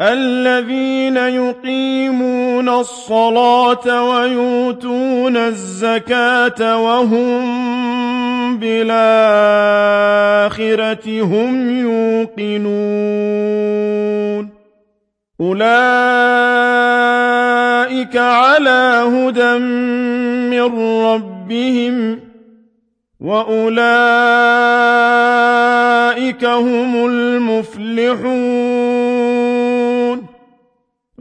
الذين يقيمون الصلاة ويؤتون الزكاة وهم بالآخرة هم يوقنون. أولئك على هدى من ربهم وأولئك هم المفلحون.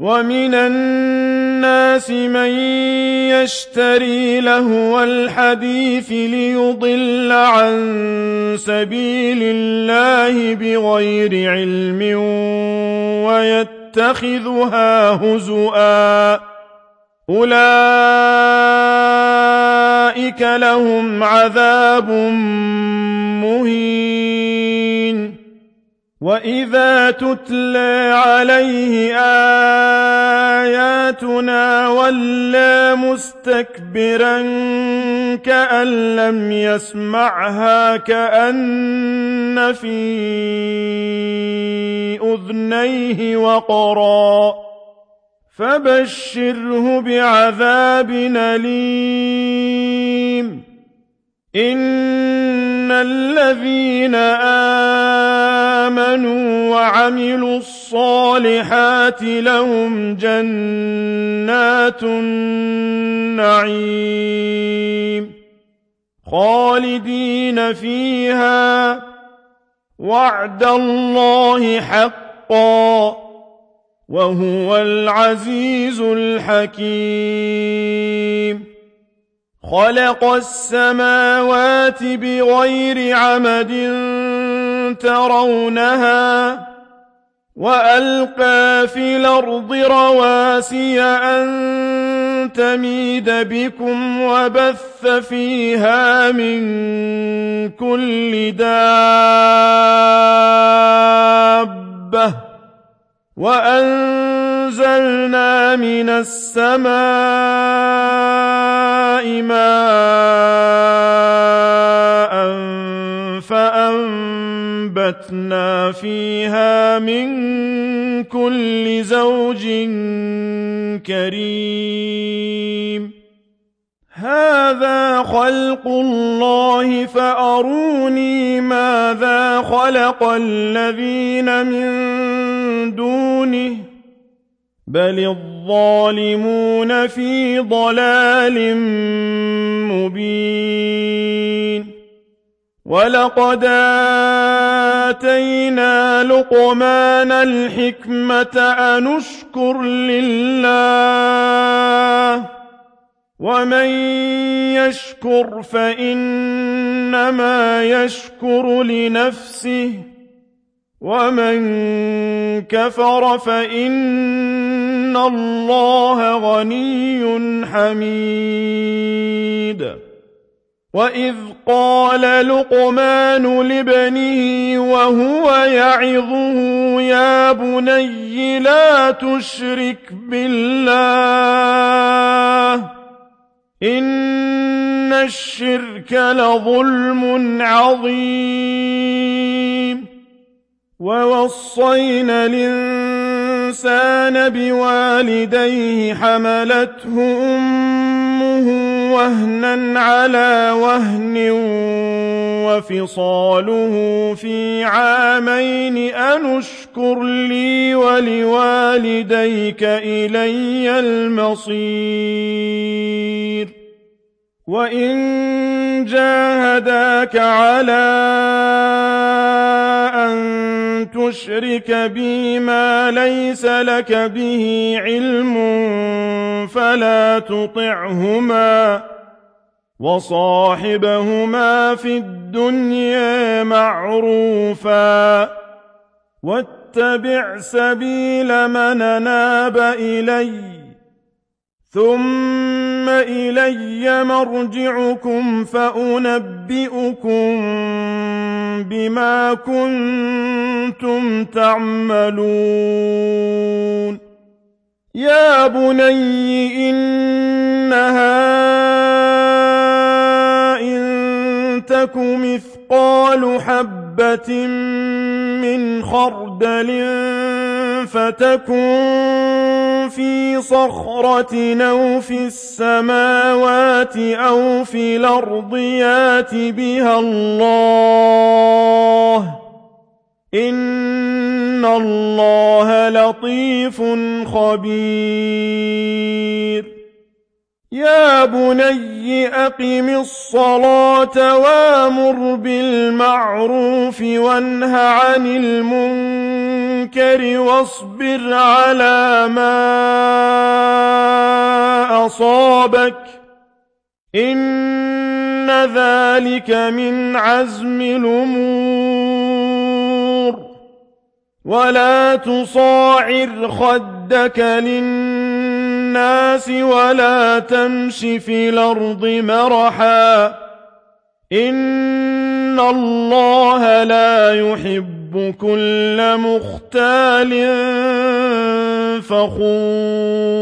ومن الناس من يشتري لهو الحديث ليضل عن سبيل الله بغير علم ويتخذها هزؤا أولئك لهم عذاب مهين وإذا تتلى عليه آياتنا ولى مستكبرا كأن لم يسمعها كأن في أذنيه وقرا فبشره بعذاب أليم إن الذين آمنوا وعملوا الصالحات لهم جنات النعيم خالدين فيها وعد الله حقا وهو العزيز الحكيم خلق السماوات بغير عمد ترونها وألقى في الأرض رواسي أن تميد بكم وبث فيها من كل دابة وأنزلنا من السماء ماء فأنبتنا فيها من كل زوج كريم. هذا خلق الله فأروني ماذا خلق الذين من دونه. بل الظالمون في ضلال مبين ولقد آتينا لقمان الحكمة أنشكر لله ومن يشكر فإنما يشكر لنفسه ومن كفر فإن الله غني حميد وإذ قال لقمان لابنه وهو يعظه يا بني لا تشرك بالله إن الشرك لظلم عظيم ووصينا الإنسان بوالديه حملته أمه وهنا على وهن وفصاله في عامين أنشكر لي ولوالديك إلي المصير وإن جاهداك على أن تشرك بي ما ليس لك به علم فلا تطعهما وصاحبهما في الدنيا معروفا واتبع سبيل من ناب إلي ثم إلي مرجعكم فأنبئكم بما كنتم تعملون يا بني إنها إن تك مثقال حبة من خردل فتكن في صخرة أو في السماوات أو في الأرض يات بها الله. إن الله لطيف خبير. يا بني أقم الصلاة وأمر بالمعروف وانه عن المنكر واصبر على ما أصابك إن ذلك من عزم الأمور. ولا تصاعر خدك للناس ولا تمش في الأرض مرحا. إن الله لا يحب كل مختال فخور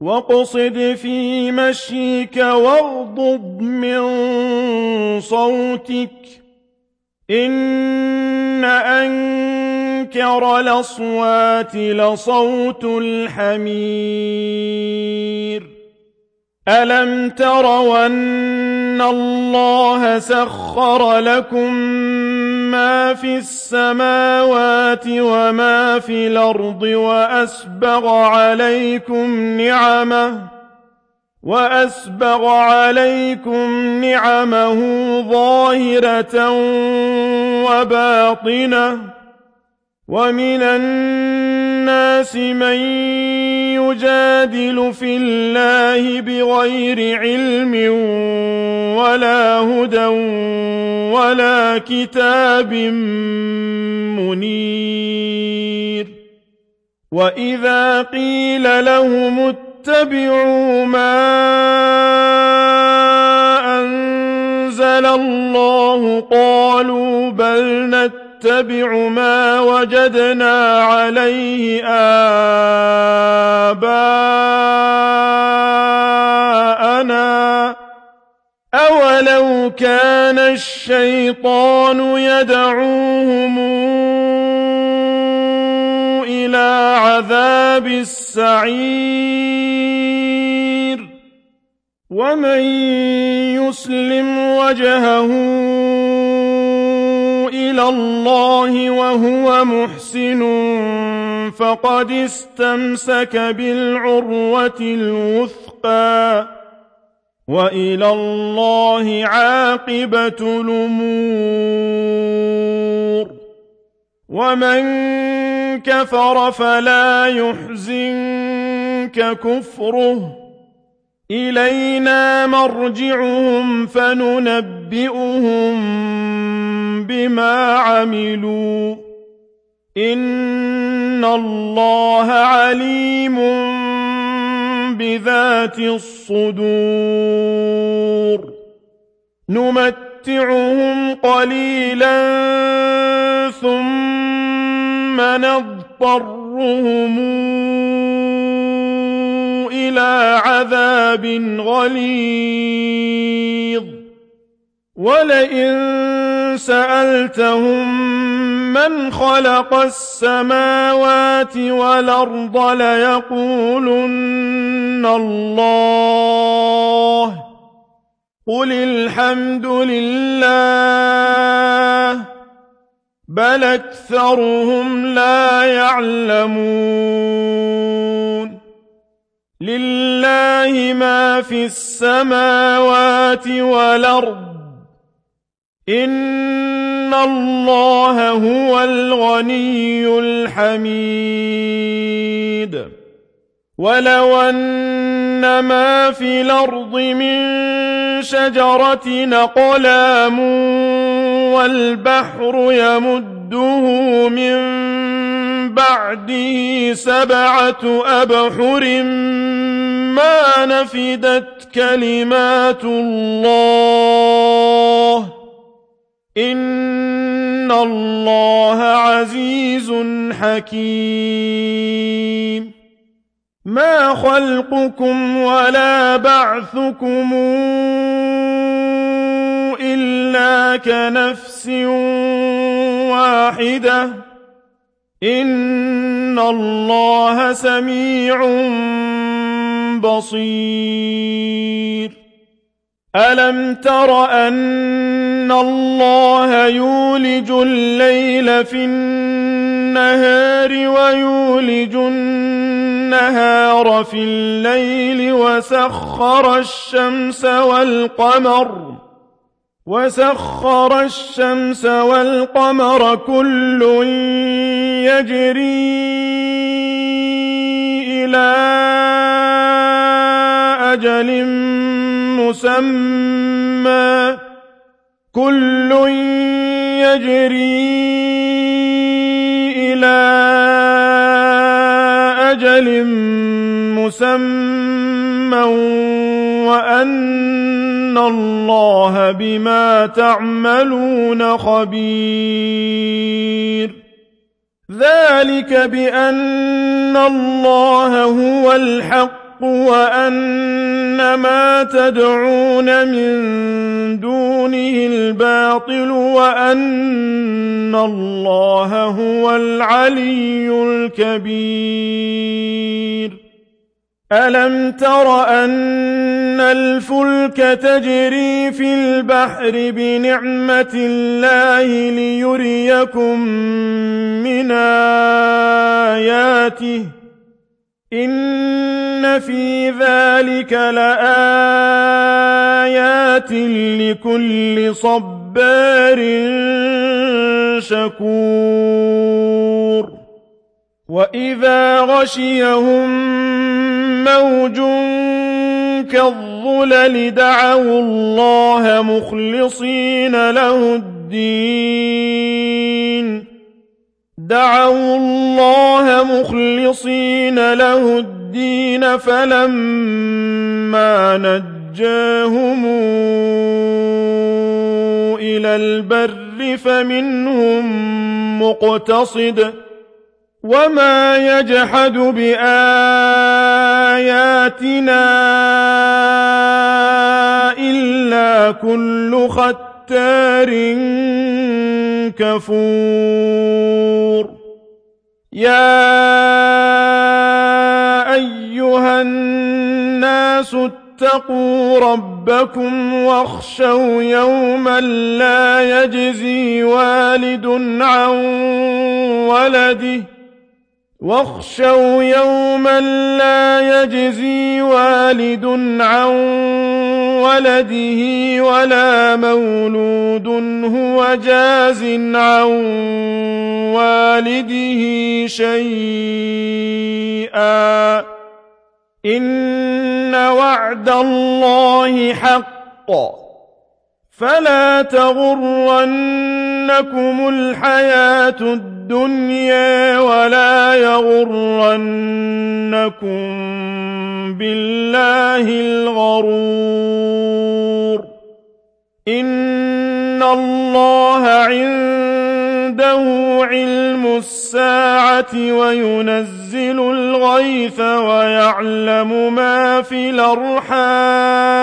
واقصد في مشيك واغضض من صوتك إن أنكر الأصوات لصوت الحمير ألم تروا أن الله سخر لكم ما في السماوات وما في الأرض وأسبغ عليكم نعمه ظاهرة وباطنة ومن الناس من يجادل في الله بغير علم ولا هدى ولا كتاب منير. وإذا قيل لهم اتبعوا ما أنزل الله قالوا بل نتبع ما وجدنا عليه آباءنا. أولو كان الشيطان يدعوهم إلى عذاب السعير. ومن يسلم وجهه إلى الله وهو محسن فقد استمسك بالعروة الوثقى وإلى الله عاقبة الأمور. ومن كفر فلا يحزنك كفره. إلينا مرجعهم فننبئهم بما عملوا. إن الله عليم بذات الصدور. نمتعهم قليلا ثم نضطرهم إلى عذاب غليظ. ولئن سألتهم من خلق السماوات والأرض ليقولن الله قل الحمد لله بل أكثرهم لا يعلمون. لله ما في السماوات والأرض. إن الله هو الغني الحميد. ولو أن ما في الأرض من شجرة أقلام والبحر يمد يمده من بعده سبعة أبحر ما نفدت كلمات الله. إن الله عزيز حكيم. ما خلقكم ولا بعثكم إلا كنفس واحدة. إن الله سميع بصير ألم تر أن الله يولج الليل في النهار ويولج النهار في الليل وسخر الشمس والقمر وسخر الشمس والقمر كل يجري إلى أجل مسمى. كل يجري إلى أجل مسمى. وأن الله بما تعملون خبير. ذلك بأن الله هو الحق وأن ما تدعون من دونه الباطل وأن الله هو العلي الكبير. ألم تر أن الفلك تجري في البحر بنعمة الله ليريكم من آياته؟ إن في ذلك لآيات لكل صبار شكور. وإذا غشيهم موج كالظلل دعوا الله مخلصين له الدين. دعوا الله مخلصين له الدين فلما نجاهم إلى البر فمنهم مقتصد. وما يجحد بآياتنا إلا كل ختار كفور يا أيها الناس اتقوا ربكم واخشوا يوما لا يجزي والد عن ولده واخشوا يوما لا يجزي والد عن ولده ولا مولود هو جاز عن والده شيئا. إن وعد الله حق. فلا تغرنكم الحياة الدنيا ولا يغرنكم بالله الغرور. إن الله عنده علم الساعة وينزل الغيث ويعلم ما في الأرحام.